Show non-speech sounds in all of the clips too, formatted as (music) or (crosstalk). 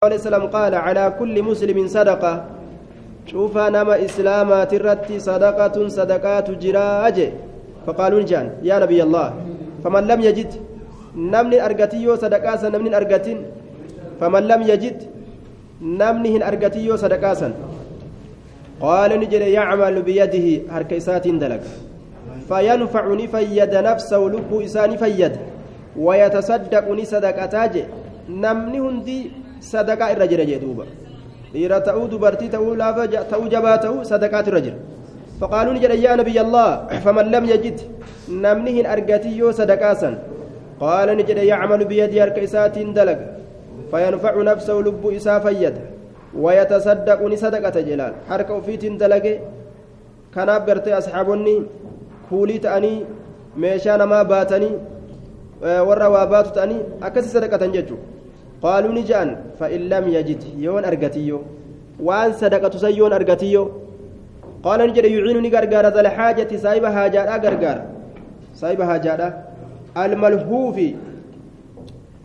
عليه وسلم قال على كل مسلم صدقة. شوف نما إسلاما ترتي صدقة صدقات جراج. فقالوا جان يا نبي الله فمن لم يجد نمني أرجتيو صدقاسا نمني أرجتين فمن لم يجد نمني أرجتيو صدقاسا. قال نجد يعمل بيده هركيسات دلك فينفعني فيد نفسه لب إساني فيد. ويتصدقني صدقتاج نمني هندي sadaqaa irra jira jee duuba dhiira ta'uu dubartii ta'uu laafa ta'uu jabaa ta'uu sadaqaatu irra jira فقالوا نجد يا نبي الله فمن لم يجد نمنه أرقتي صدقاسا قال نجد يعمل بيد أركيسات دلق فينفع نفسه لب إسا فيد ويتصدق صدقة جلال حركة فيت دلق كان أبقرت أصحابني كولي تأني meeshaa namaa baatanii warra waa baatu ta'anii akkasi sadaqatan jechuudha قالوا نجان فإن لم يجد يون أرقتيو وأن صدقة سيون أرقتيو قال نجد يعينني غرغارة ذا الحاجة سايب هاجارة غرغارة سايب هاجارة الملهوف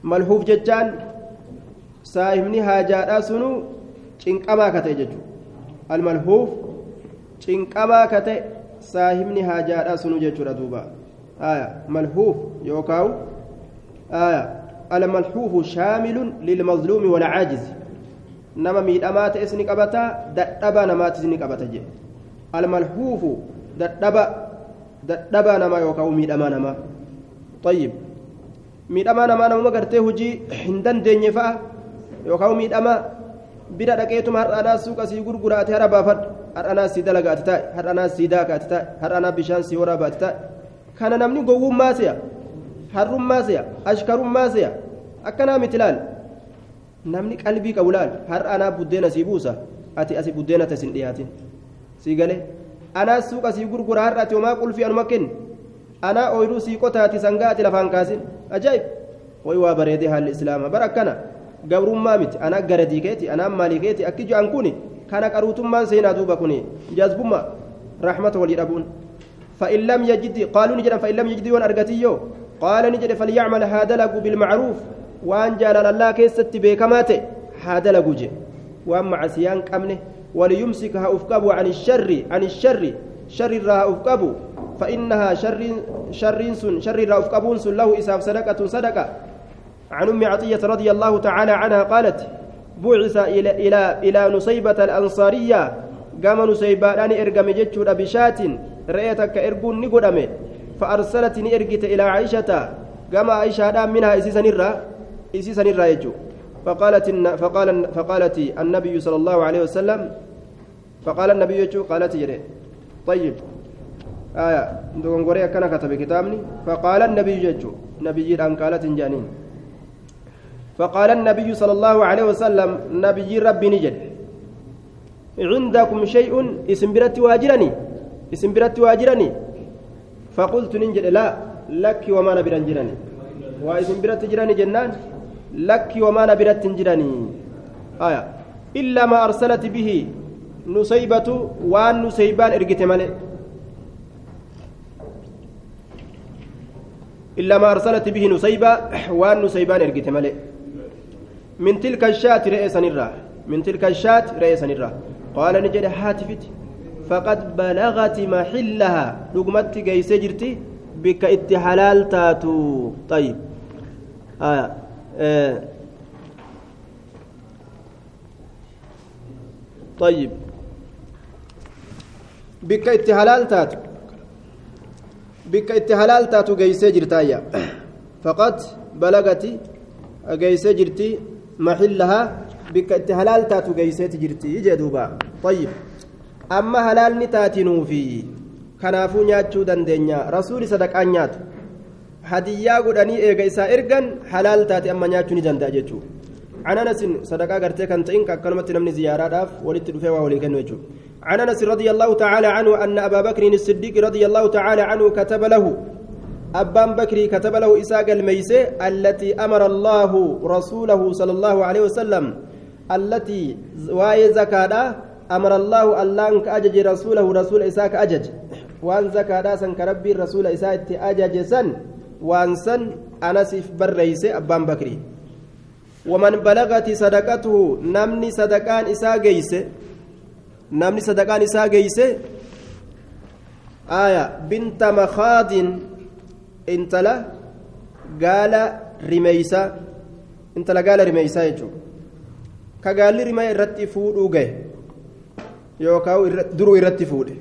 ملهوف جتان saahibni haajaadhaa sunu cinqamaa ka ta'e jechuudha almalhuuf cinqamaa ka ta'e saahibni haajaadhaa sunu jechuudha duuba malhuuf yookaan الملحوف شامل للمظلوم والعاجز نما ميدامات اسني قبتا ددبا نمات اسني قبتا جي الملحوف ددبا ددبا نما يوكاو ميداما نما طيب ميداما نما نما غرتي هجي هندن دنيا فا يوكاو ميداما bira dhaqeetuma har'aanaa suuqa sii gurguraate hara baafadhu har'aanaa sii dalagaati taa'e har'aanaa sii daakaati taa'e har'aanaa bishaan sii waraabaati taa'e kana namni gowwummaa se'a harrummaa se'a ashkarummaa se'a akkanaa miti laal namni qalbii qabu laal har'a anaa buddeena sii buusa ati asi buddeena tasin dhiyaatin sii galee anaa suuqa sii gurgura har'a ati homaa qulfii anuma kenni anaa ooyiruu sii qotaati sangaa ati lafaan kaasin ajaa'ib way waa bareedee haalli islaamaa bara akkana gabrummaa miti anaa garadii keeti anaa maalii keeti akki jo'an kuni kana qaruutummaan seenaa duuba kuni jazbummaa raaxmata walii dhabuun فإن لم يجد قالوا نجد فإن لم يجد يون أرغتيو قال نجد فليعمل لك بالمعروف وان جلال الله كيست بكمات هذا لك جي وان معسيان كمنه وليمسكها أفكبوا عن الشر عن الشر شر الرها أفكبوا فإنها شر شر سن شر الرها أفكبون سن له إساف صدقة صدقة. عن أم عطية رضي الله تعالى عنها قالت بعث إلى إلى إلى نصيبة الأنصارية قام نصيبة أن إرقم جتشور بشات رأيتك إرقون نقدمه. فأرسلتني إرقت إلى عائشة قام عائشة منها إسيسا نرى إسيسا نرى يجو. فقالت فقال فقالت النبي صلى الله عليه وسلم فقال النبي يجو قالت جري طيب. آية. دونغوري كان كتب كتابني. فقال النبي يجو. نبي أن قالت جانين. فقال النبي صلى الله عليه وسلم نبي ربي نجد. عندكم شيء؟ اسم برت واجرني. اسم برت واجرني. فقلت ننجد لا لك وما نبرا جراني واسم برت جراني جنان لك وما نبرت جراني آية. إلا ما أرسلت به نسيبة وأن نسيبان إرقت ملئ إلا ما أرسلت به نسيبة وأن نسيبان إرقت ملئ من تلك الشاة رئيسا الراه من تلك الشاة رئيسا الراه قال نجد هاتفت فقد بلغت محلها. لقمت جيس جرتي. بك اتحلال تاتو. طيب. آه. آه. طيب. بك اتحلال تاتو. بك اتحلال تاتو جيس جرتايا فقد بلغت جيس جرتي محلها. بك اتحلال تاتو جيس جرتي. جدوبا طيب. Amma halaalni taatinuufi kanaafuu nyaachuu dandeenya. Rasuuli sadaqaan nyaatu. Hadiyyaa godhanii eega isaa ergan halaal taate amma nyaachuu ni danda'a jechuudha عن انس صدقه غرتي كان تئن كلمه نمني زيارات داف ولت دفه ولي كان وجو عن انس رضي الله تعالى عنه ان ابا بكر الصديق رضي الله تعالى عنه كتب له أبان بكري كتب له إساق الميسي التي أمر الله رسوله صلى الله عليه وسلم التي واي زكاة أمر الله الله أنك أجج رسوله رسول إساك أجج. وأن زكاة سن كربي رسول إساك أجج سن. وأن سن أنا سيف بريس أبان بكري. ومن بلغت صدقته نمني صدقان إسا جيس. نمني صدقان إسا جيس. آية بنت مخاض انتلا قال رميسا انتلا قال رميسا يجو. كقال رمي الرتي فودو جاي يوكاو درو الرتي فودي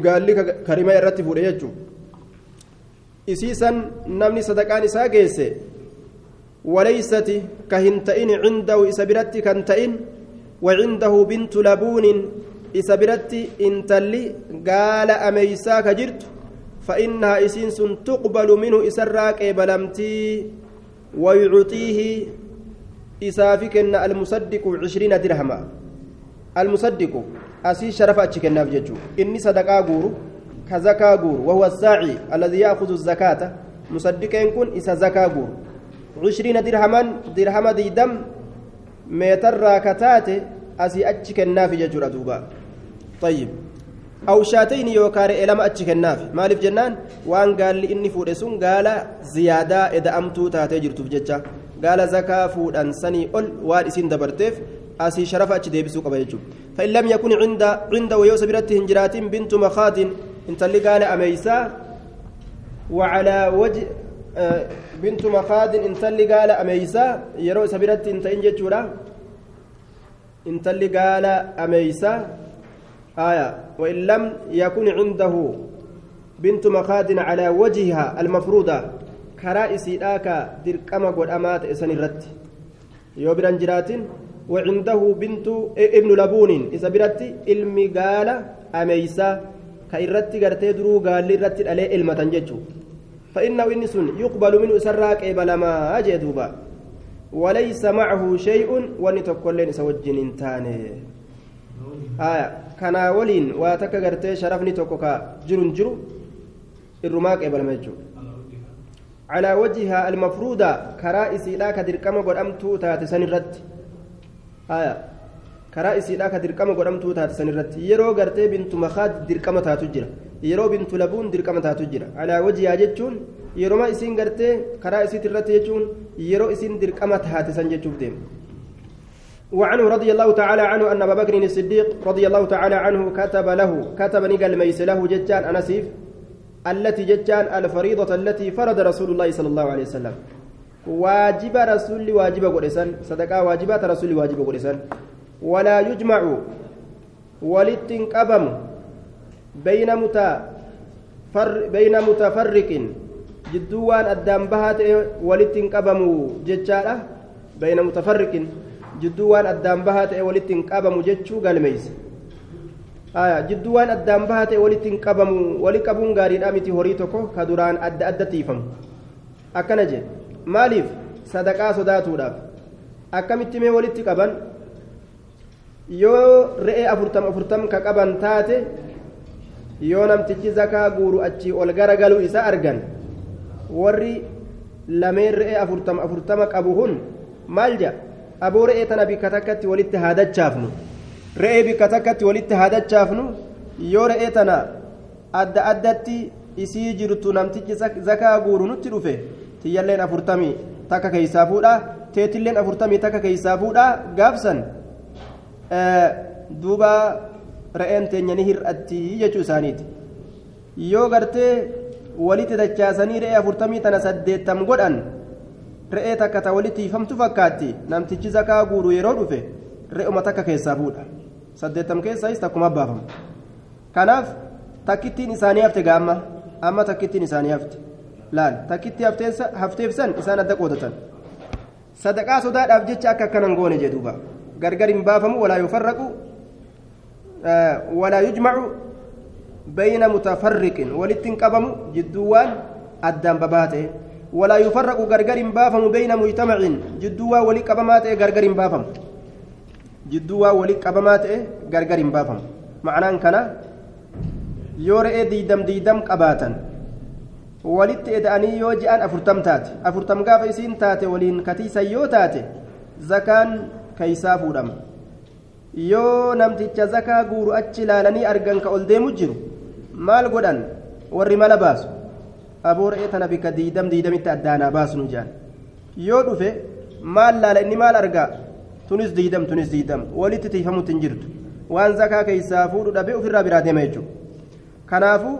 gaalli karimaa irratti fuudhe jechuun isiisan namni sadaqaan isaa geesse waleeysati ka hin ta'in cindahu isa biratti kan ta'in wacindahu bintu labuunin isa biratti intalli gaala ameeysaa ka jirtu فإنها إسين تقبل منه إسراك بلمتي ويعطيه إسافك المصدق عشرين درهما المصدق kennaaf jechuudha inni sadaqaa guuru ka zakaa guuru wahuwa saaci alladii yaakudu zakaata musaddiqeen kun isa zakaa guuru cishriina dirhaman dirhama diidam meetarraa ka taate asii achi kennaafi jechuudha duuba طيب أو شاتين يوكار إلما أتش كناف مالف جنان وان قال لي إني فود سون قال زيادة إذا أمتو تاتي جرتو بجتشا قال زكاة فود أنسني أول وان إسين دبرتيف أسي شرف أتش ديبسو قبيجو فإن لم يكن عند عند ويوسف برته هنجرات بنت مخاض انت اللي قال أميسا وعلى وجه آه بنت مخاض انت اللي قال أميسا يرو سبرت انت إنجتشورا انت اللي قال أميسا آية وإن لم يكن عنده بنت مخاض على وجهها المفروضة كرائسي آكا دركما قد أمات إسان الرت يوبران جراتين وعنده بنت ابن لبون. إذا برت علمي قال أميسا. كإرتي قرتي درو قال لرت عليه علمة جتشو فإنه إنس يقبل منه سراك إبلا ما أجدوبا. وليس معه شيء ونتقلن سوجن تاني آية. كان ولين واتك قرتي شرفني توكوكا جرون جرو. الرماك إبلا ما على وجهها المفروضة. كرائسي لا كدركما قد أمتو تاتسن الرد haya karaa isiidhaa ka dirqama godhamtuu taate san irratti yeroo gartee bintu makaad dirqama taatu jira yeroo bintu labuun dirqama taatu jira alaa wajiyaa jechuun yeroma isiin gartee karaa isiit irratti jechuun yeroo isiin dirqama taate san jechuuf deema وعنه رضي الله تعالى عنه أن أبا بكر الصديق رضي الله تعالى عنه كتب له كتب نقل ميس له ججان أنسيف التي ججان الفريضة التي فرض رسول الله صلى الله عليه وسلم واجب رسول واجب قرسان صدقاء واجبات رسول واجب قرسان ولا يجمع ولتنقبم بين متفر بين متفرق جدوان الدم بهات ولتنقبم ججالة بين متفرق جدوان الدم بهات ولتنقبم ججو قلميس آية جدوان الدم بهات ولتنقبم ولقبون غاري الأمتي هوريتوكو كدران أد أد تيفم أكنجي maaliif sadaqaa sodaatuudhaaf akkamitti mee walitti qaban? Yoo re'ee afurtam afurtam ka qaban taate yoo namtichi zakaa guuru achii ol gara galuu isa argan warri lameen re'ee afurtam afurtama qabu hun maal jedha aboo re'ee tana bikka takkatti walitti haadachaafnu re'ee bikka takkatti walitti haadachaafnu yoo re'ee tana adda addatti isii jirtu namtichi zakaa guuru nutti dhufe tiyyalleen afurtamii takka keeysaa fuudha teetilleen afurtamii takka keeysaa fuudha gaafsan duuba re'een teenya ni hir'atti jechuu isaaniiti. Yoo gartee walitti dachaasanii re'ee afurtamii tana saddeettam godhan re'ee takka ta walitti hiifamtu fakkaatti namtichi zakaa guuru yeroo dhufe re'uma takka keessaa fuudha. Saddeettam keessaayis takkuma baafamu kanaaf takkittiin isaanii hafte gaamma amma takkittiin isaanii hafte laal takkitti hafteefsan isaan adda qoodatan sadaqaa sodaadhaaf jecha akka akkanan goone jedhuuba gargar hin baafamu walaa yufarraqu walaa yujmacu bayna mutafarriqin walitti hin qabamu jidduu waan addaan babaa ta'e walaa yufarraqu gargar hin baafamu bayna mujtamacin jidduu waan walii qabamaa ta'e gargar hin baafamu jidduu waan walii qabamaa ta'e gargar hin baafamu ma'anaan kana yoo re'ee diidam diidam qabaatan walitti eda'anii yoo ji'an afurtam taate. Afurtam gaafa isiin taate waliin katiisan yoo taate zakaan keeysaa fuudhama. Yoo namticha zakaa guuru achi ilaalanii argan ka ol deemu jiru maal godhan? Warri mala baasu. Aboo re'ee tana bikka diidam diidamitti addaanaa baasnu jedhan yoo dhufe maal laala? Inni maal argaa? Tunis diidam tunis diidam. Walitti tiifamutti hin jirtu. Waan zakaa keessaa fuudhu dhabee ofirraa biraa deema jechuudha. Kanaafuu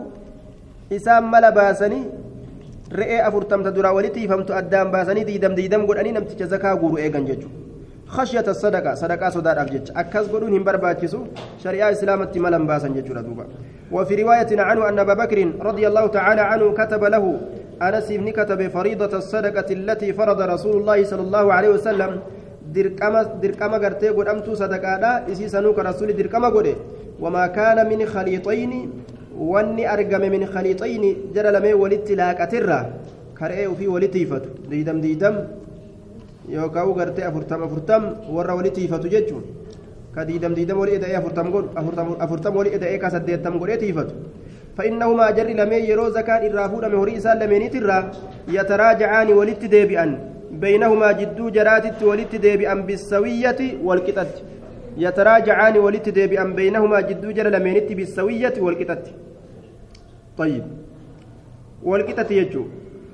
isaan mala baasanii re'ee afurtamta duraa walitti tiifamtu addaan baasanii diidam diidam godhanii namticha zakaa guuru eegan jechuudha. خشية الصدقة صدقة صدار أفجج أكاس قدون هم برباتشسو شريعة إسلامة ملم باسا ججورة دوبا وفي رواية عنه أن أبا بكر رضي الله تعالى عنه كتب له أنس بن كتب فريضة الصدقة التي فرض رسول الله صلى الله عليه وسلم dirqama dirqama gartee godhamtuu sadaqaadha isii sanuu ka rasuli dirqama godhe wamaa kaana min khaliixayni wanni argame min khaliixayni jara lamee walitti laaqatirra karee ufii walitti ifatu diidam diidam yookaan gartee afurtam afurtam warra walitti ifatu jechuun ka diidam diidam walii eda'ee afurtam godhu afurtam walii eda'ee ka saddeettam godheeti ifatu فإنهما جر لمن يرو زكاة الرافود من هري إسان لمن ترى يتراجعان ولت ديبئا بينهما جدو جرات ولت ديبئا بالسوية والكتة يتراجعان ولت ديبئا بينهما جدو جر لمن بالسوية والكتة طيب والكتة يجو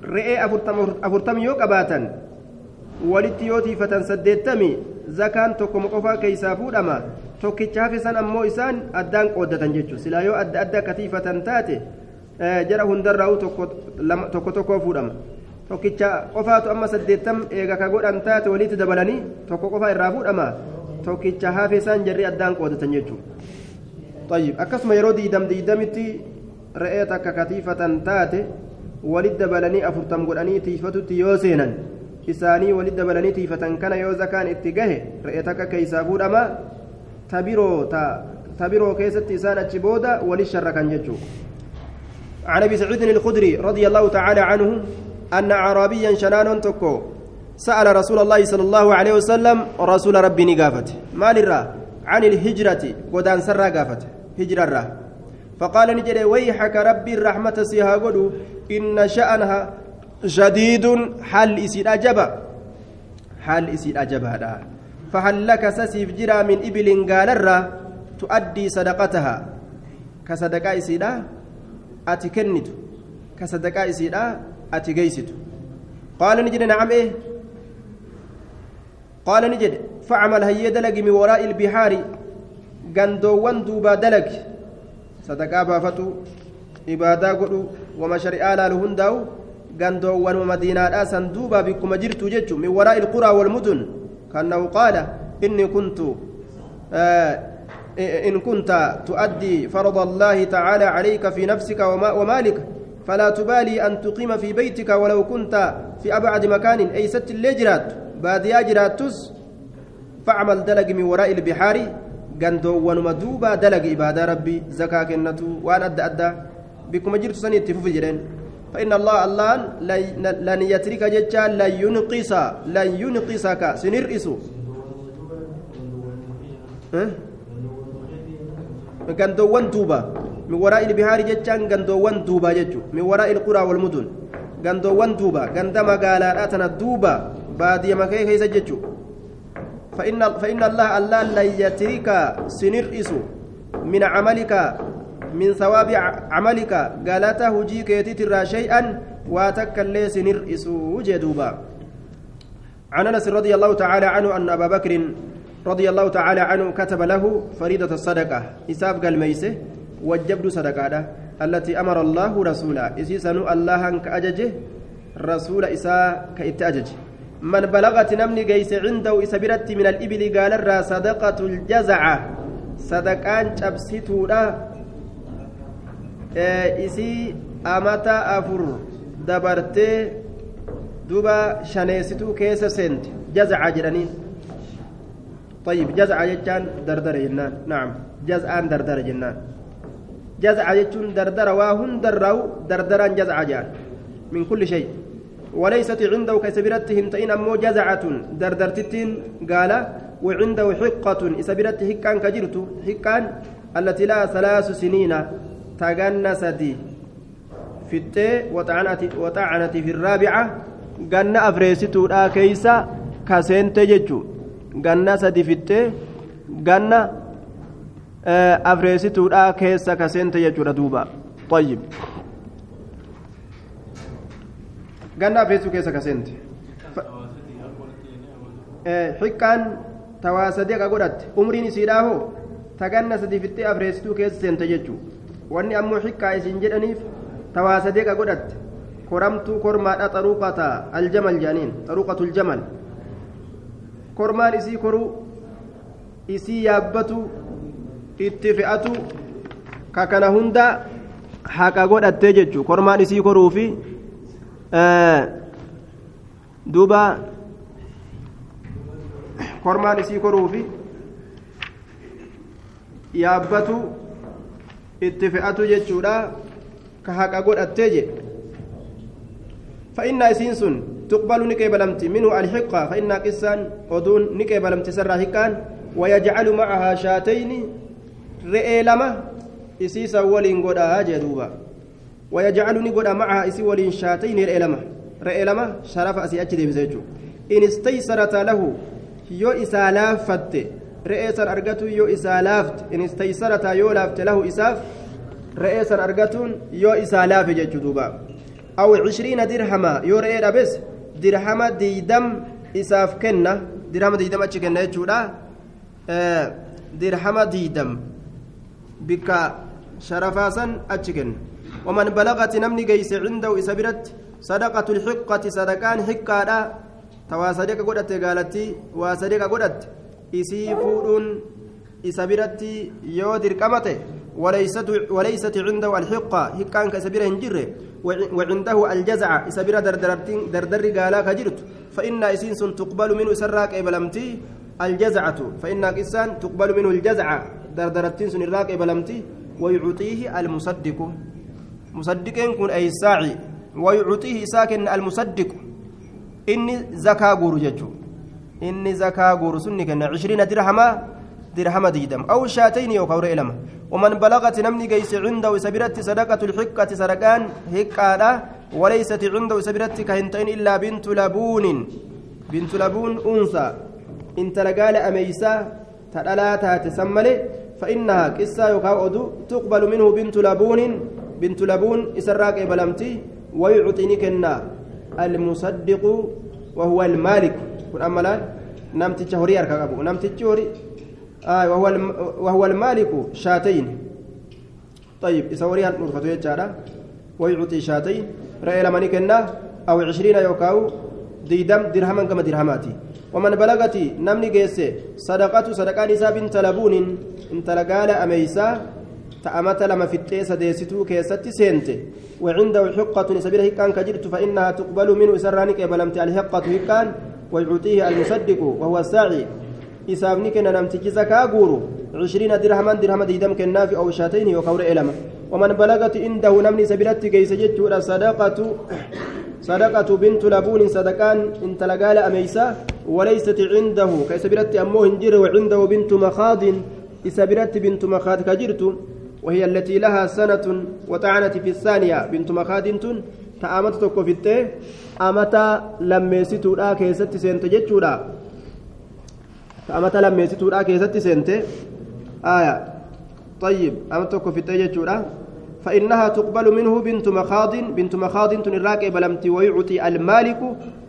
رئي أفرتم أفرتم يوك أباتا walitti yoo tiifatan saddeettami zakaan tokko qofaa keessaa fuudhama tokkicha hafisan ammoo isaan addaan qooddatan jechuudha silaa yoo adda adda akka tiifatan taate jara hundarraa'u tokko tokkoo fuudhama tokkicha qofaatu amma saddeettam eega ka godhan taate walitti dabalanii tokko qofaa irraa fuudhama tokkicha hafisan jarri addaan qooddatan jechuudha طيب akkasuma yeroo diidam diidamitti re'ee takka katiifatan taate walitti dabalanii afurtam godhanii tiifatutti yoo seenan isaanii walitti dabalanii tiifatan kana yoo zakaan itti gahe re'ee takka keeysaa fuudhama tabiroo keessatti isaan achi booda walit sharra kan jechuu عن ابي سعيد الخدري رضي الله تعالى عنه ان اعرابيا شنان تكو سال رسول الله صلى الله عليه وسلم رسول ربي نقافت ما للرا عن الهجرة ودان سرا قافت هجرة الرا فقال نجد ويحك ربي الرحمة سيها قدو إن شأنها شديد حال إسيد أجبا. حال إسيد أجبا فهل لك سسيف جرى من إبل قال تؤدي صدقتها. كصدقاء إسيدا أتكنت. كصدقاء إسيدا أتجيست قال نجد نعم إيه. قال نجد فعمل هي دلق من وراء البحار قندوان دوبا دلق. صدقاء بافتو إبادا قلو وما شرعا لهنداو قندوان ومدينة سن دوبا بكم جرت جج من وراء القرى والمدن كأنه قال إني كنت آه إن كنت تؤدي فرض الله تعالى عليك في نفسك ومالك فلا تبالي أن تقيم في بيتك ولو كنت في أبعد مكان أي ست الليجرات baadiyaa jiraattus facmal dalagi min waraa'i ilbixaari gandoowwanuma duuba dalagi ibaadaa rabbii zakaa kennatu waan adda addaa bikkuma jirtu sanii itti fufi jedheen فإن الله الله لن يترك جتا لن ينقص لن ينقصك سنرئس غندوان دوبا من وراء البحار جتان غندوان دوبا جتو من وراء القرى والمدن غندوان دوبا غندما قال أتنا دوبا baadiyya makee keessa jechuudha فإن الله الله لا يترك سنرئس من عملك من ثواب عملك. قالت هجيك يتترى شيئا واتك اللي سنرئس وجدوبا عن أنس رضي الله تعالى عنه أن أبا بكر رضي الله تعالى عنه كتب له فريضة الصدقة. إساب قال ميسة وجبد صدقة التي أمر الله رسولا. إسيسنو الله كأججه رسول إساء كإتأججه من بلغت نمني جيس عنده إسبرت من الإبل قال الرا صدقة الجزعة صدقان تبسيتودا إسي أمتا أفر. دبرتي دوبا شنيستو كيس سنت. جزعة جرانين طيب جزعة جتان دردر جنان. نعم جزعان دردر جنان. جزعة جتون دردر واهن درو دردران جزعة جان. من كل شيء. وليست عنده كسبرته هنتين أمو جزعة دردرتتين قال وعنده حقة إسبرته حقان كجرت حقان التي لا ثلاث سنين تجنست في التي وطعنت وطعنت في الرابعة جنة أفريستو لا كيسا كسنت ججو جنة سدي في التي جنة أفريستو لا كيسا كسنت ججو دوبا. طيب. Ganna feesuu keessa ka seente xiqqaan tawaa sadeeqa godhatte umriin isiidhaa hoo taganna sadi fittee afreessituu keessa seente jechuudha wanni ammoo xiqqaa isin jedhaniif tawaa sadeeqa godhatte koramtuu kormaadha xaruuqata aljamal jedhaniin xaruuqatul jamal kormaan isii koruu isii yaabbatu itti fe'atu ka kana hunda haqa godhattee jechuudha kormaan isii koruu duuba kormaan isii koruu fi yaabbatu itti fe'atu jechuudha. Ka haqa godhattee jedhe فإن إسين تقبل نكيبلمت منه الحقة فإن قسان أدون نكيبلمت سر حقان ويجعل معها شاتين رئي لما إسيسا ولين قدا جدوبا ويجعل نقدا معها إسي ولين شاتين رئي لما رئي لما شرف أسي أجد بزيجو. إن استيسرت له يو إسا لافت. رئيسا أرقته يو إسا لافت. إن استيسرت يو لافت له إساف. رئيسا أرقتون يو إسا لافت جدوبا أو عشرين درهما يورئي بس درهما ديدم إساف كنا. درهما ديدم أتش كنا يجودا آه درهما ديدم. بك شرفاسا أتش كنا. ومن بلغت نمني جيس عنده إسابرت صدقة الحقة صدقان حقة توا صدقة قدت قالت وصدقة قدت إسي فودون إسابرت يودر كمته وليست وليست عنده الحقة. حقان كسبيره هنجره وعنده الجزع. إسابير دردرتين دردر قالا كجرت فإن إسينس تقبل منه سراك إبلمتي الجزعة. فإن إسان تقبل منه الجزعة. دردرتين سنراك إبلمتي ويعطيه المصدق. مصدقين كن أي الساعي ويعطيه ساكن المصدق. إني زكاة غور ججو. إني زكاة غور سنك عشرين درهما درهم ديدم. أو شاتين يوكاور إلما. ومن بلغت نمني جيس عنده سبرت صدقة الحكة سرقان. هكالا وليست عنده سبرت كهنتين إلا بنت لبون. بنت لبون أنثى. إن تلقال أميسا. تلاتها تسملي فإنها كسا يوكاو تقبل منه بنت لبون. بنت لبون إسراك بلمتي ويعطيني كنا المصدق وهو المالك. كن أملا نمتي شهري أركب نمتي شهري آه وهو وهو المالك شاتين. طيب يسوريها نرفته يجارا ويعطي شاتين. رأي لمن كنا أو عشرين يوكاو ديدم درهما كما درهماتي. ومن بلغتي نمني جيس صدقة صدقة نساء بنت لبون أميسا تأمت لما في التيسة ديستو كيست سنت وعنده حقة نسبيره كان كجرت فإنها تقبل منه سرانك بلمت الحقة كان ويعطيه المصدق وهو الساعي isaafni kenna namtichi zakaa guuru عشرين درهما درهم ديدم كناف أو شاتين وكور إلما. ومن بلغت عنده نمني سبيلت كيس جتشورا صدقة صدقة بنت لبون صدقان إن تلقال أميسا وليست عنده. كيسبيلت أمه هنجر وعنده بنت مخاض. إسبيلت بنت مخاض كجرت وهي التي لها سنة وطعنت في الثانية بنت مخاض تأمت تكو في التي أمتا لميستو لا كيست سنتجتشورا amata lammeessituudha keessatti seente آية. طيب أمتك في التججرة فإنها تقبل منه بنت مخاض بنت مخاض تنراك بلمت ويعطي المالك.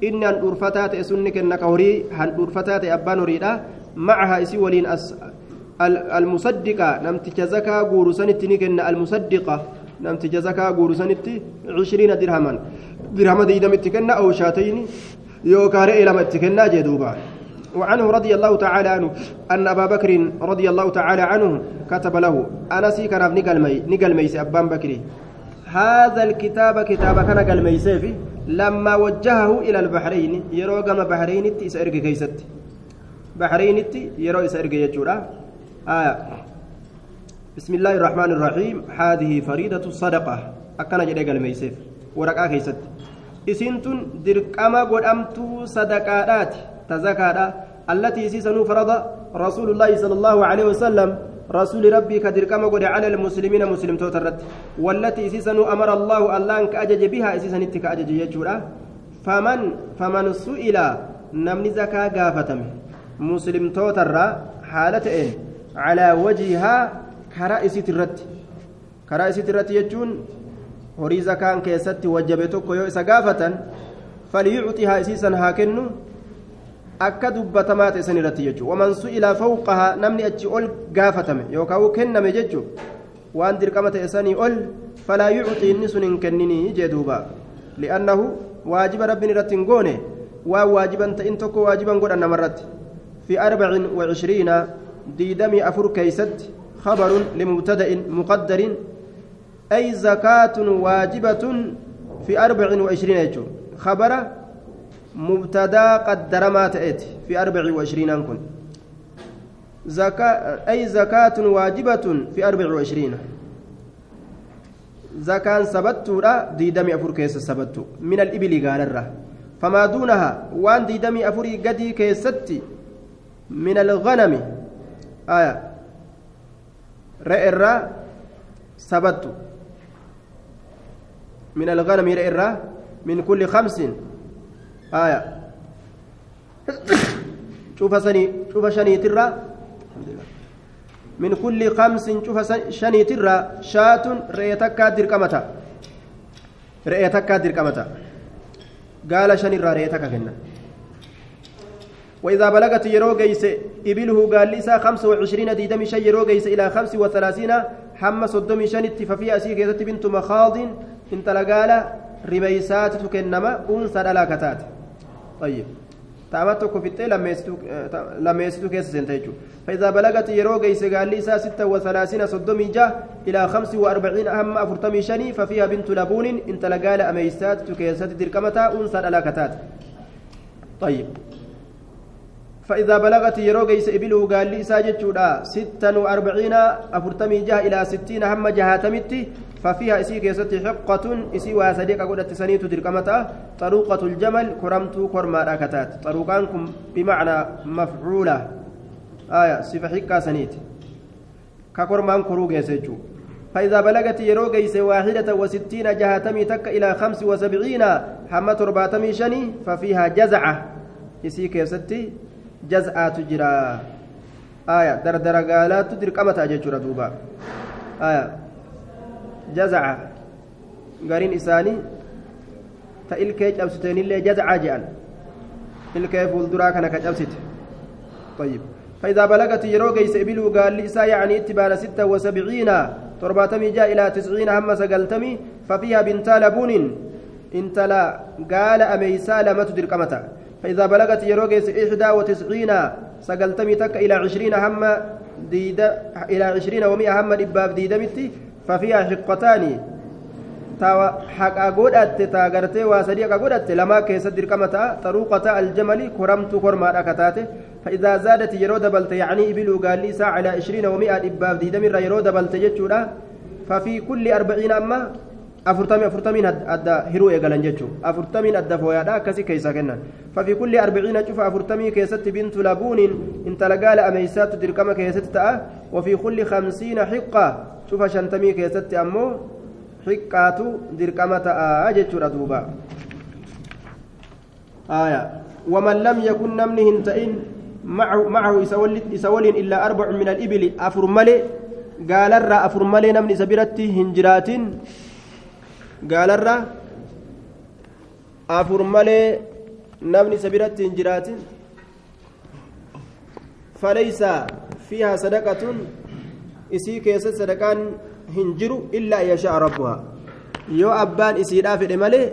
إن الأرفتات أسنك النكهري هن أرفتات أبان ريدا معها إسي ولين أس المصدقة. نمت جزكا غورسنت نكن المصدقة. نمت جزكا غورسنت عشرين درهما درهم ديدم اتكنا أو شاتين يوكار إلى ما اتكنا جدوبا. وعنه رضي الله تعالى عنه أن أبا بكر رضي الله تعالى عنه كتب له أنسي كان نقل مي نقل ميس أبان بكري. هذا الكتاب كتاب كان قال ميسيفي لما وجهه إلى البحرين يرو قام بحرين إسأرق كيست بحرين يرو إسأرق يجورا. آية. بسم الله الرحمن الرحيم هذه فريدة الصدقة أكنا جدي قال ميسيف ورقا كيست إسنتن درقما قد أمتو صدقات تزكاة التي سيسنو فرض رسول الله صلى الله عليه وسلم رسول ربي كدر كما قد على المسلمين مسلم توترت والتي سيسنو أمر الله الله أنك أجج بها سيسن اتك أجج يجورا فمن فمن سئل نمني زكاة قافتم مسلم توتر حالتين على وجهها كرائس ترت كرائس ترت يجون horii zakaan keessatti wajjabe tokko yoo isa gaafatan falyuctihaa isiisan haa kennu akka dubbatamaa ta'e san irratti jechuudha waman su'ila fawqahaa namni achi ol gaafatame yookaan kenname jechuudha waan dirqama ta'e sanii ol falaa yuuxii inni sun hin kenninii jee duuba li'annahu waajiba rabbiin irratti hin goone waan waajiban ta'in tokko waajiban godhan namarratti fi arbacin wa cishriina diidamii afur keeysatti خبر لمبتدأ مقدر أي زكاة واجبة في أربع وعشرين يجو. خبر مبتدا قدر ما تأتي في أربع وعشرين أنكن. زكاة أي زكاة واجبة في أربع وعشرين. زكاة سبتو لا ديدمي أفور كيس سبتو. من الإبل قال الره فما دونها وان ديدمي أفوري قدي كيستي من الغنم. آية. رئر سبتو من الغنم رئر من كل خمس. آية. (coughs) شوف سني شوف شني ترى. من كل خمس شوف شني ترى. شاة رئيتك دركمتا. رئيتك دركمتا. قال شني رئيتك كنا. وإذا بلغت يرو جيس إبله قال لسا خمسة وعشرين ديدم شي يرو جيس إلى خمس وثلاثين حم صدوم شنت ففي أسيك بنت مخاض انت لقال رميسات تكنما أنسى دلاكتات. طيب. تامتك في التي لما يستو كيس سنتيجو فإذا بلغت يرو جيس قال لسا ستة وثلاثين صدوم جا إلى خمس وأربعين أهم أفرتمي شني ففيها بنت لبون انت لقال أميسات تكيسات دركمتا أنسى دلاكتات. طيب. فإذا بلغت يرو جيس إبله قال لي ساجتشودا ستا وأربعين أفرتمي جاه إلى ستين هم جهاتمتي ففيها إسي كيستي حقة إسي واسديك قدت سنيت دركمتا طروقة الجمل كرمت كرما راكتات. طروقانكم بمعنى مفعولة. آية صفة حكا سنيت. ككرمان كرو جيسجو فإذا بلغت يرو جيس واحدة وستين جهاتمي تك إلى خمس وسبعين هم ترباتمي شني ففيها جزعة. إسي كيستي jaz'aatu jira aya dardara gaalaattu dirqamata jechuudha duuba aya jazaca gariin isaanii ta ilkee cabsiteenillee jazaca je'an ilkee fuulduraa kana ka cabsite طيب فإذا بلغت يرو جيس إبلو قال لي يعني اتبان ستة وسبعين ترباتمي جاء إلى تسعين هم سقلتمي ففيها بنت لبون انت لا قال أميسا لما تدرك أمتا فإذا بلغت يروجس إحدى وتسعين سقلتمي تك إلى عشرين هم ديدا إلى عشرين ومئة هم دباب ديدمتي ففيها حقتان تاوى حق أقودت تاغرتي واسدي أقودت لما كيسد ركمتا طروقة الجمل كرمت كرما أكتاته فإذا زادت يرود بلت يعني إبلو قال لي ساعة على عشرين ومئة دباب ديدمر يرود بلت جتشورا. ففي كل أربعين أما afurtamii afurtamiin adda hiruu eegalan jechuun afurtamiin adda fooyaadha akkasii keessa kennan fafi kulli arbiciina cufa afurtamii keessatti bintu labuuniin intala gaala ameeysaatu dirqama keessatti ta'a wafii kulli kamsiina xiqqaa cufa shantamii keessatti ammoo xiqqaatu dirqama ta'a jechuudha duuba waman lam yakun namni hin ta'in macahu isa waliin illaa arbacu min alibili afur malee gaalarraa afur malee namni isa biratti hin jiraatin gaalarra afur malee namni isa biratti hin jiraatin faleysa fiihaa sadaqatun isii keessatti sadaqaan hin jiru illaa yashaa rabbuhaa yoo abbaan isiidhaa fedhe malee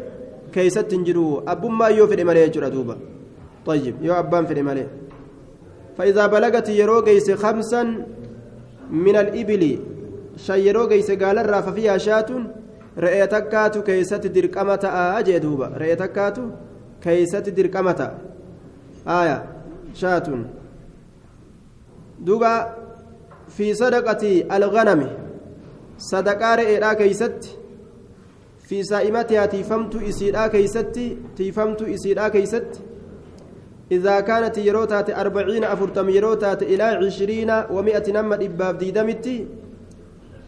keeysatti hin jiru abbummaa yoo fedhe malee jechuudha duuba طيب يو أبان في الملئ فإذا بلغت يرو جيس خمسا من الإبل شيرو جيس قال الرا ففيها شاة re'ee takkaatu keeysatti dirqama ta'a jee duuba re'ee takkaatu keeysatti dirqama ta'a aya shaatun duuba fi sadaqati alganami sadaqaa re'eedhaa keeysatti fi saa'imatihaa tiifamtu isiidhaa keeysatti tiifamtu isiidhaa keeysatti إذا كانت يروتات أربعين أفرتم يروتات إلى عشرين ومائة نمى إباب ديدمتي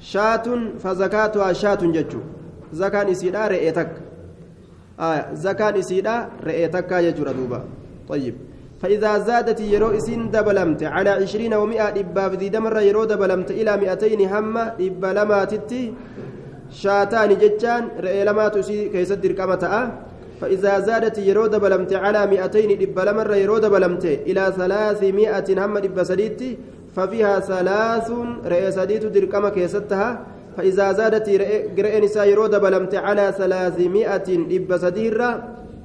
شاة فزكاتها شاة ججو zakaan isiidha re'ee takka. Zakaan isiidha re'ee takka jechuudha duuba. طيب فإذا زادت يرو إسين دبلمت على عشرين ومئة إبا في دمر يرو دبلمت إلى مئتين هم إبا تتي شاتان جتان رئي لما تسي كيسد تأ فإذا زادت يرود بلمت على مئتين إب لمر يرود بلمت إلى ثلاثمائة هم إب سديتي ففيها ثلاث رئيس سديت دركما كيستها فإذا زادت قرئ نساء يرود بلمت على ثلاثمائة إب سديرة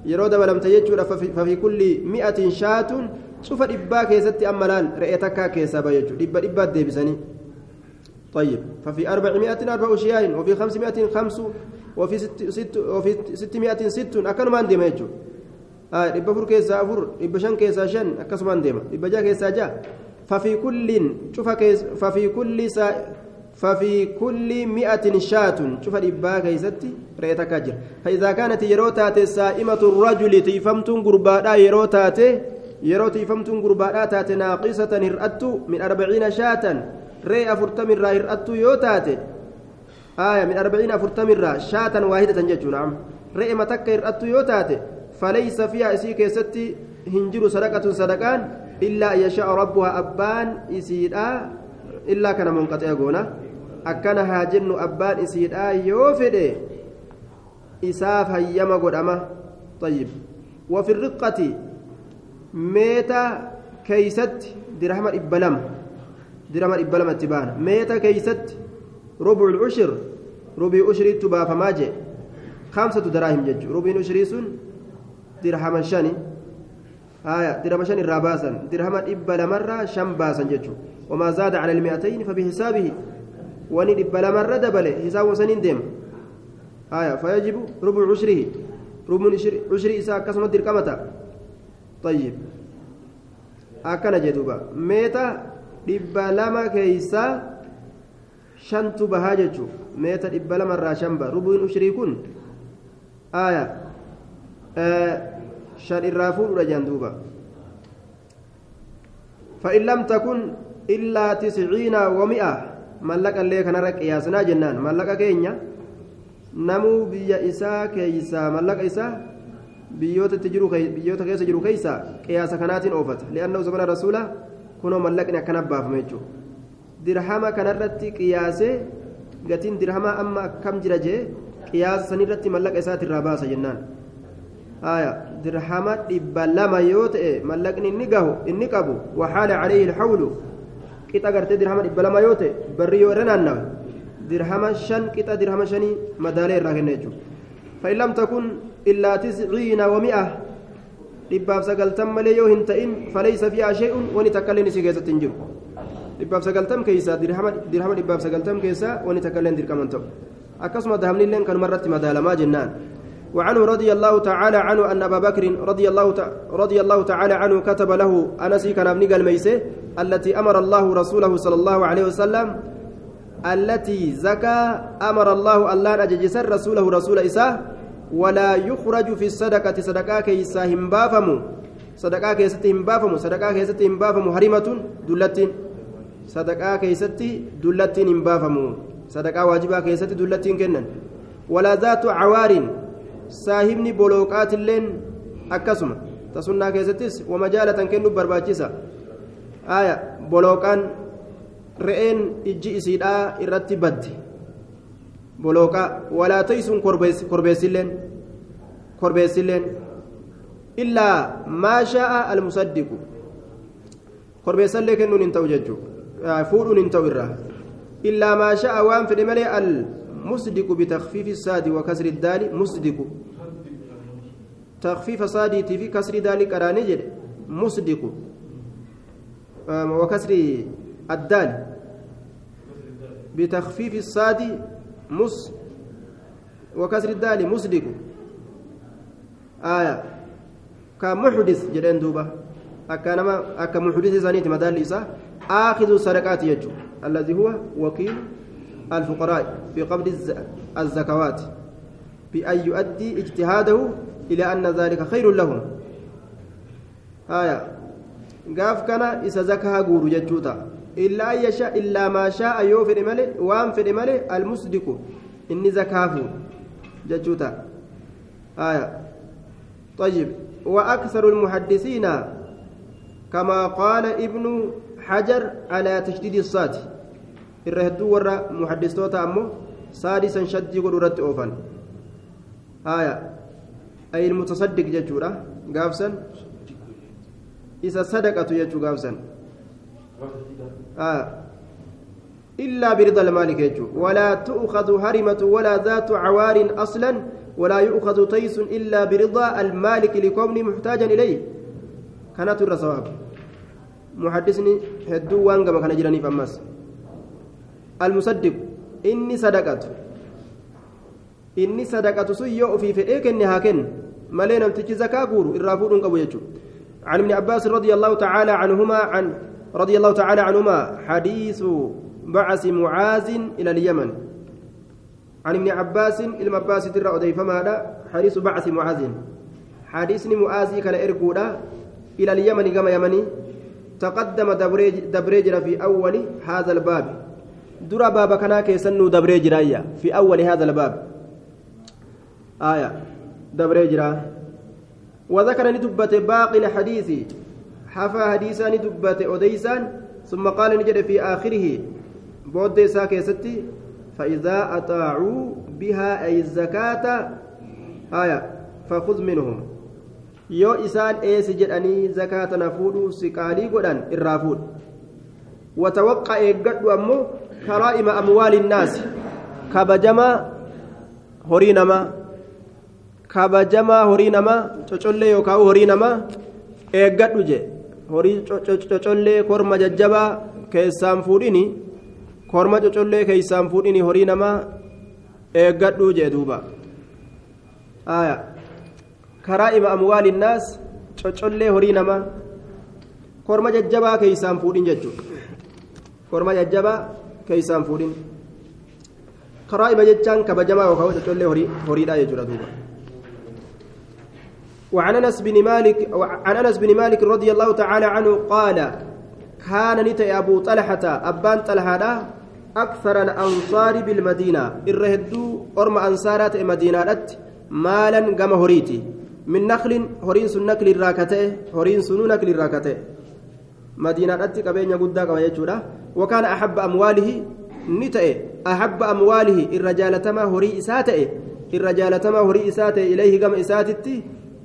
يرود بلمت يجور ففي كل مئة شاة شوف إبا كيستي أملال رئيتك كيسابا يجور إبا إبا ديبسني طيب. ففي أربعمائة أربع أشياء وفي خمسمائة خمس وفي ست, ست وفي ستمائة ست أكن ما ندم يجو. آه إبا فور كيسا أفور إبا شن كيسا شن أكس ما ندم إبا جا كيسا جا. ففي كل شوف كيس ففي كل سا ففي كل مئة شاة. شوف إبا كيستي رأيتك أجر فإذا كانت يروتات سائمة الرجل تيفمتم قرباء يروتات yeroo tiifamtuun gurbaadhaa taate naaqisatan hir'attu min arbaciina shaatan ree afurtamirraa hir'attu yoo taate آية من أربعين أفرتم الرا شاة واحدة جتشو نعم. رئم تك إرأت يوتات فليس فيها إسي كيستي هنجر صدقة صدقان إلا يشاء ربها أبان إسيدا إلا كان منقطع قونا أكن هاجن أبان إسيدا يوفد إساف هيما قدما طيب وفي الرقة ميتا كيست درهم إبلم درهم إبلم التبان ميتا كيست ربع العشر ربع عشر تبا فما جاء خمسة دراهم جج ربع عشر سن درهم شاني آية درهم شاني راباسا درهم إبا لمرة شم باسا جج وما زاد على المئتين فبحسابه وني إبا لمرة دبله حساب سنين ديم آية فيجب ربع عشره ربع عشر إساء كسمة دركمة طيب akkana jedhuuba meeta dhibba lama keeysaa shantu bahaa jechuun meeta dhibba lamarraa shan baha rubuun ushirii kun aaya shan irraa fuudhudha jaan duuba فإن لم تكن إلا تسعين ومئة اللي كان قياسنا جنان ملك كينيا نمو بيا إسا كيسا ملك إسا بيوت تجرو كي بيوت كيس جرو كيسا قياس كانات أوفت لأنه زمن الرسول كنوا ملكنا كان باف ميجو dirhama kanarratti qiyaasee gatiin dirhama amma akkam jira jee qiyaasa sanirratti mallaqa isaatirraa baasa jennaan aya dirhama dhibba lama yoo ta'e mallaqni inni gahu inni qabu waxaala calayhi ilxawlu qixa gartee dirhama dhibba lama yoo ta'e barri yoo irra naannawe dirhama shan qixa dirhama shanii madaalee irraa kenna jechuudha فإن لم تكن إلا تسعين ومئة dhibbaaf sagaltam malee yoo hin ta'in falaysa fiihaa shay'un wani takka illee isii keessatti hin jiru dhibbaaf sagaltam keessaa dirhama dhibbaaf sagaltam keessaa wani takka dirqaman ta'u akkasuma dahamni illee madaalamaa jennaan وعنه رضي الله تعالى عنه أن أبا بكر رضي الله رضي الله تعالى عنه كتب له أنسي كان ابن الميسة التي أمر الله رسوله صلى الله عليه وسلم التي زكى أمر الله الله أججسر رسوله رسول إساه ولا يخرج في الصدقة. صدقة كيسا همبافمو. صدقة كيست همبافمو. صدقة كيست همبافمو. هرمة دلتين صدقة كيست دلتين همبافمو. صدقة واجبة كيست دلتين كنن. ولا ذات عوار. saahibni bolooqaatilleen akkasuma tasunnaa keessattis wamajaalatan kennu barbaachisa aya bolooqaan re'een ijji isiidhaa irratti badde bolooqaa walaa taysun korbeessilleen korbeessilleen illaa maa shaa'a almusaddiqu korbeessallee kennuun hin ta'u jechuu fuudhuun hin ta'u irraa illaa maa shaa'a waan fedhe malee al مصدق بتخفيف الصاد وكسر الدال مصدق تخفيف صادي في كسر دال كرانجل مصدق وكسر الدال. بتخفيف الصاد مس وكسر الدال مصدق. آية. كمحدث جلين دوبة. أكنما أكمحدث زانيت مدال آخذ صدقات يجو. الذي هو وكيل الفقراء في قبض الزكوات. بأن يؤدي اجتهاده إلى أن ذلك خير لهم. آية. قاف كان إذا زكاها قول جتوتا إلا أن يشاء إلا ما شاء يوفر ملي وان في ملي المصدق إني زكاه جتوتا آية طيب وأكثر المحدثين كما قال ابن حجر على تشديد الصاد warra muhaddistoota ammoo saadisan shaddii godhu irratti oofan. Haya أي المتصدق جتشورا قافسا صدقة جتشو قافسا آه إلا برضا المالك يجو ولا تؤخذ هرمة ولا ذات عوار أصلا ولا يؤخذ تيس إلا برضا المالك لكونه محتاجا إليه كانت الرسواب محدثني هدو وانقم كان جراني فمس المصدق إني صدقت إني صدقت سيء في فئيك إني هاكن ملينا امتجي زكاة قولوا الرافود قبو يجو عن ابن عباس رضي الله تعالى عنهما عن رضي الله تعالى عنهما حديث بعث معاذ إلى اليمن. عن ابن عباس إلى عباس ترى أضيف ماذا حديث بعث معاذ. حديث معاذ كان إرقودا إلى اليمن كما يمني. تقدم دبريجر في أول هذا الباب. درى باب كان كيسنو دبريجر في أول هذا الباب. آية. دبريجر وذكر ندبة باقي الحديث حفى حديثا ندبة أديسان ثم قال نجد في آخره بود ساكي ستي فإذا أطاعوا بها أي الزكاة آية فخذ منهم isaan eesi jedhanii zakaata na fuudhuu si qaalii godhan irraa fuudhu watawaqqa eeggadhu ammoo karaa'ima amwaali innaasi kabajamaa horii namaa cocollee yookaan horii namaa eeggadhu je horii cocollee korma jajjabaa keessaan fuudhini korma cocollee keessaan fuudhini horii namaa eeggadhu jee duuba karaa'ima amwaali innaas cocollee horii namaa korma jajjabaa keessaan fuudhin jechuudha korma jajjabaa keessaan fuudhin karaa'ima jechaan kabajamaa yookaan cocollee horiidhaa jechuudha duuba. وعن أنس بن مالك عن أنس بن مالك رضي الله تعالى عنه قال كان نتي أبو طلحة أبان طلحة أكثر الأنصار بالمدينة. الرهدو أرم أنصارات مدينه مالا كما هريتي من نخل هرين سن نكل الراكتة هرين سن نكل الراكتة. مدينة كبينيا غدا كما وكان أحب أمواله نتئ أحب أمواله الرجال تما هري إساته. الرجال تما هري إساته إليه كما اساتتي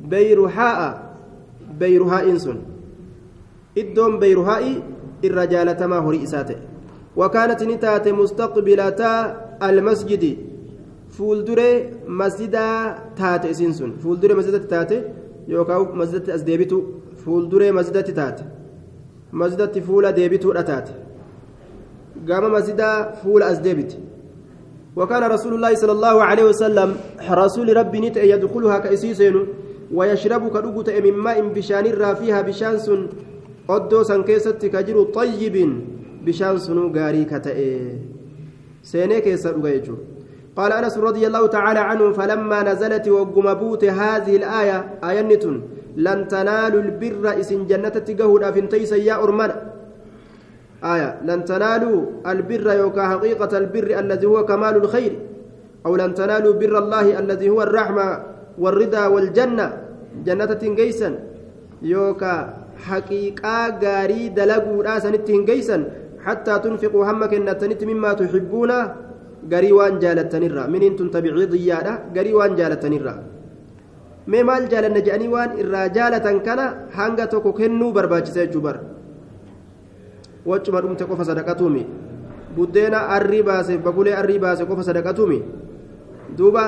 بيرهاء بيرهاء سن إدوم بيرهاء الرجال تما هري اساته وكانت نتات مستقبلة المسجد isiin sun fuulduree masjidatti taate yookaan masjidatti as deebitu fuulduree masjidatti taate masjidatti fuula deebituudha taate gama masjidaa fuula as deebiti وكان رسول الله صلى الله عليه وسلم رسول ربي نت يدخلها كأسيسين ويشرب كدوغت من ماء بشان فيها بشان سن. أدو سن كيست كجر طيب. بشان سنو غاري كتئ. سيني كيسر قال أنس رضي الله تعالى عنه فلما نزلت وقمبوت هذه الآية آية لن تنالوا البر إسن جنة تجهد فنتيس يا ارمنا آية لن تنالوا البر يوكا حقيقة البر الذي هو كمال الخير أو لن تنالوا بر الله الذي هو الرحمة. والرضا والجنة جنة تنجيسا يوكا حقيقة غاري دلقوا راسا نتهنجيسا حتى تنفقوا همك النتنت مما تحبون tabiciidiyyaadha garii waan jaalattanirra mee maal jaalanna jedhanii waan irraa jaalatan kana hanga tokko kennuu barbaachisa jechuu bar wachuma dhumte qofa sadaqatuumi buddeena arrii baase bagulee arrii baase qofa sadaqatuumi duuba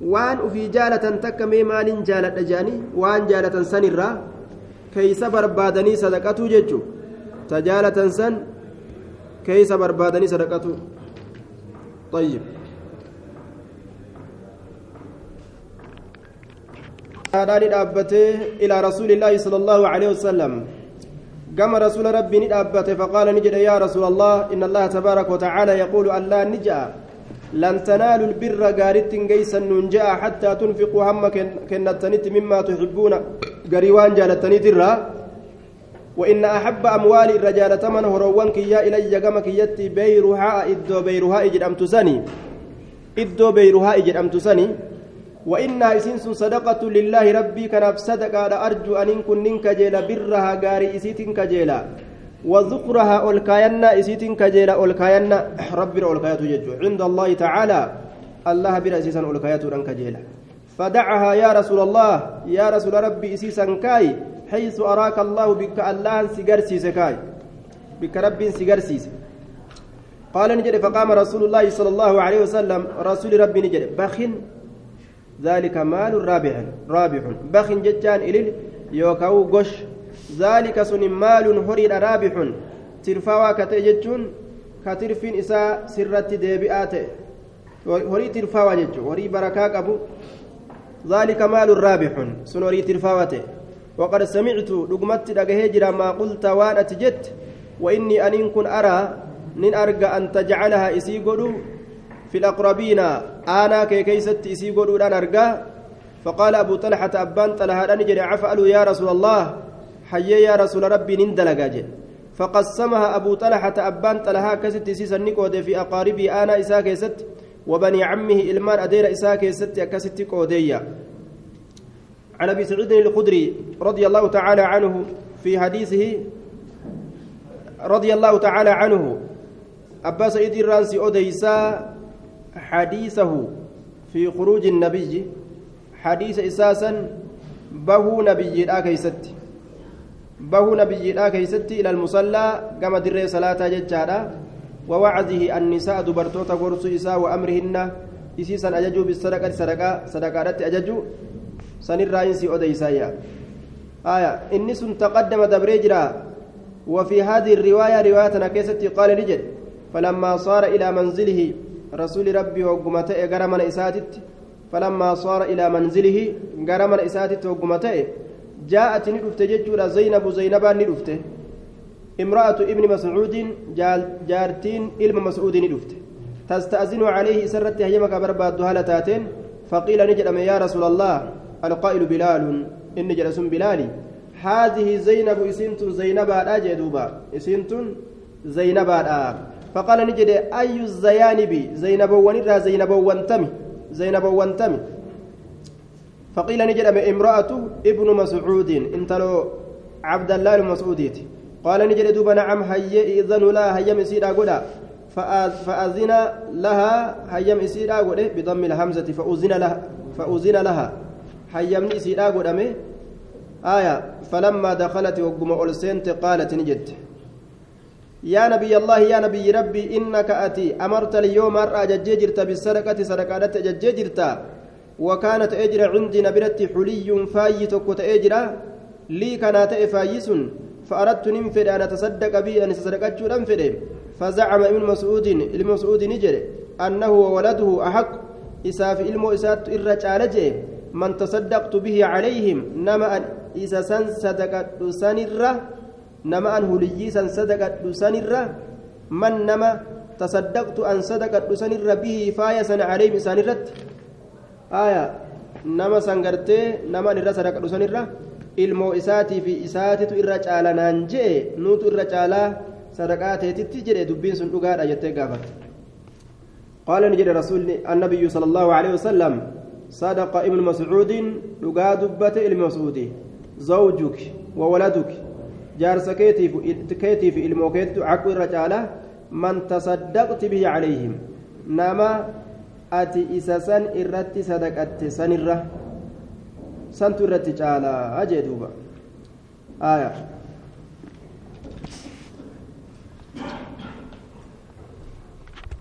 waan ufii jaalatan takka mee maaliin jaaladha jedhanii waan jaalatan sanirraa keeysa barbaadanii sadaqatuu jechuu ta jaalatan san keeysa barbaadanii sadaqatuu طيب هذا دابته إلى رسول الله صلى الله عليه وسلم قام رسول ربي ندابته فقال نجد يا رسول الله إن الله تبارك وتعالى يقول ألا نجا لن تنالوا البر قارت قيسا ننجا حتى تنفقوا هم كنتنت مما تحبون. قريوان جالتني ترى وإن أحب أموال الرجال تمن هروان كيا إلي جمك يتي بيرها إدو بيرها إجد أم تسني إدو بيرها إجد أم تسني وإنها إسنس صدقة لله ربي كنف صدقة أرجو أن كن ننك جيلا برها غاري إسيتن كجيلا وذكرها أولكاينا إسيتن كجيلا أولكاينا ربي أولكايات ججو عند الله تعالى الله برأسيسا أولكايات كجيلا. فدعها يا رسول الله يا رسول ربي إسيسا كاي حيث أراك الله بك الله سيجرسيس كاي. بك ربي سيجرسيس قال نجد فقام رسول الله صلى الله عليه وسلم رسول ربي نجد بخ ذلك مال رابح رابح. بخ ججان إلل يوكاو قش ذلك سن مال هريد رابح. ترفاوا كتججون كترفين إساء سرت ديبئات. هري ترفاوا ججو هري بركاك أبو ذلك مال رابح سن هري ترفاوته وقد سمعت لقمت دقهجر ما قلت وأنا تجت وإني أن كن أرى نن أرجى أن تجعلها إسي قدو. في الأقربين أنا كي كيست إسي قدو أن أرجى فقال أبو طلحة أبان طلحة أنجري عفألوا يا رسول الله. حي يا رسول ربي نندلقا فقسمها أبو طلحة أبان طلحة كست إسيسا نكود في أقاربي أنا إسا كيست وبني عمه إلمان أدير إسا كيست كست كودية عن أبي سعيد الخدري رضي الله تعالى عنه في حديثه رضي الله تعالى عنه. أبا سعيد الرانسي أديسا حديثه في خروج النبي حديث إساسا به نبي الآكيست به نبي الآكيست إلى المصلى كما در صلاة ججارة. ووعده النساء دبرتوتا قرص إساء وأمرهن. إسيسا أججوا بالصدقة صدقة صدقة أججوا سنرى إنسي أديسايا آية إني تقدم دبريجرا وفي هذه الرواية رواية كيستي قال نجد. فلما صار إلى منزله رسول ربي وقمته غرمنا إساتت. فلما صار إلى منزله غرمنا إساتت وقمته. جاءت ندفت ججورا زينب زينبا ندفت. امرأة ابن مسعود جارتين علم مسعود ندفت. تستأذن عليه سرت هيمك برباد هالتاتين فقيل نجد يا رسول الله؟ القائل بلال. إن جلس بلالي. هذه زينب إسنت زينب أجدوبا إسنت زينب فقال نجد أي الزيانب؟ زينب ونرى زينب وانتمي. زينب وانتمي. فقيل نجد امرأة ابن مسعود انت لو عبد الله المسعوديت قال نجد دوبا نعم هيا إذن لا هيا مسيرا قدا فأذن لها هيا مسيرا قدا بضم الهمزة فأذن لها فأذن لها hayyamni isiidhaa godhame aya falammaa dakalati wagguma ol seente qaalat ni jette yaa nabiy allaahi yaa nabiyyi rabbii innaka ati amarta liyyooma har'a ajajjee jirta bisadaqati sadaqaadhatti ajajjee jirta وكان تأجر عندي نبرتي حلي فاي تكو تأجر لي كان فايس فأردت ننفر أن أتصدق به أن تصدقت ننفر فزعم ابن مسعود المسعود نجر أنه وولده أحق. إساف إلمو إسات إرجال من تصدقت به عليهم نما أن إذا سن صدقت سنرة نما أن هلي سن صدقت سنرة من نما تصدقت أن صدقت سنرة به فايسا عليهم سنرت aayaa nama sangartee namaan irra sadaqa dhusanirra ilmoo isaatii fi isaatitu irra caala naan jee nuutu irra caalaa sadaqaa teetitti jedhe dubbiin sun dhugaadha jettee gaafate. Qaala ni jedhe rasuulli annabiyyu sala allahu aleyhi wasalam sadaqa ibnu mascuudin dhugaa dubbate ilmi mascuudi zawjuki wa waladuki jaarsa keetiif ilmoo keettu caqu irra caalaa man tasaddaqti nama عليهم نما أتي إسسان إرت صدقت سنرة سنت إرت جالا أجدوبا آية